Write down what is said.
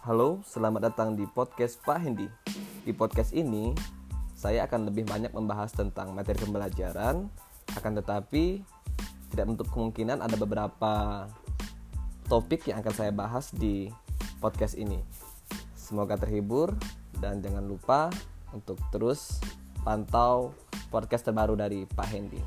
Halo, selamat datang di podcast Pak Hendi. Di podcast ini, saya akan lebih banyak membahas tentang materi pembelajaran, akan tetapi tidak menutup kemungkinan ada beberapa topik yang akan saya bahas di podcast ini. Semoga terhibur dan jangan lupa untuk terus pantau podcast terbaru dari Pak Hendi.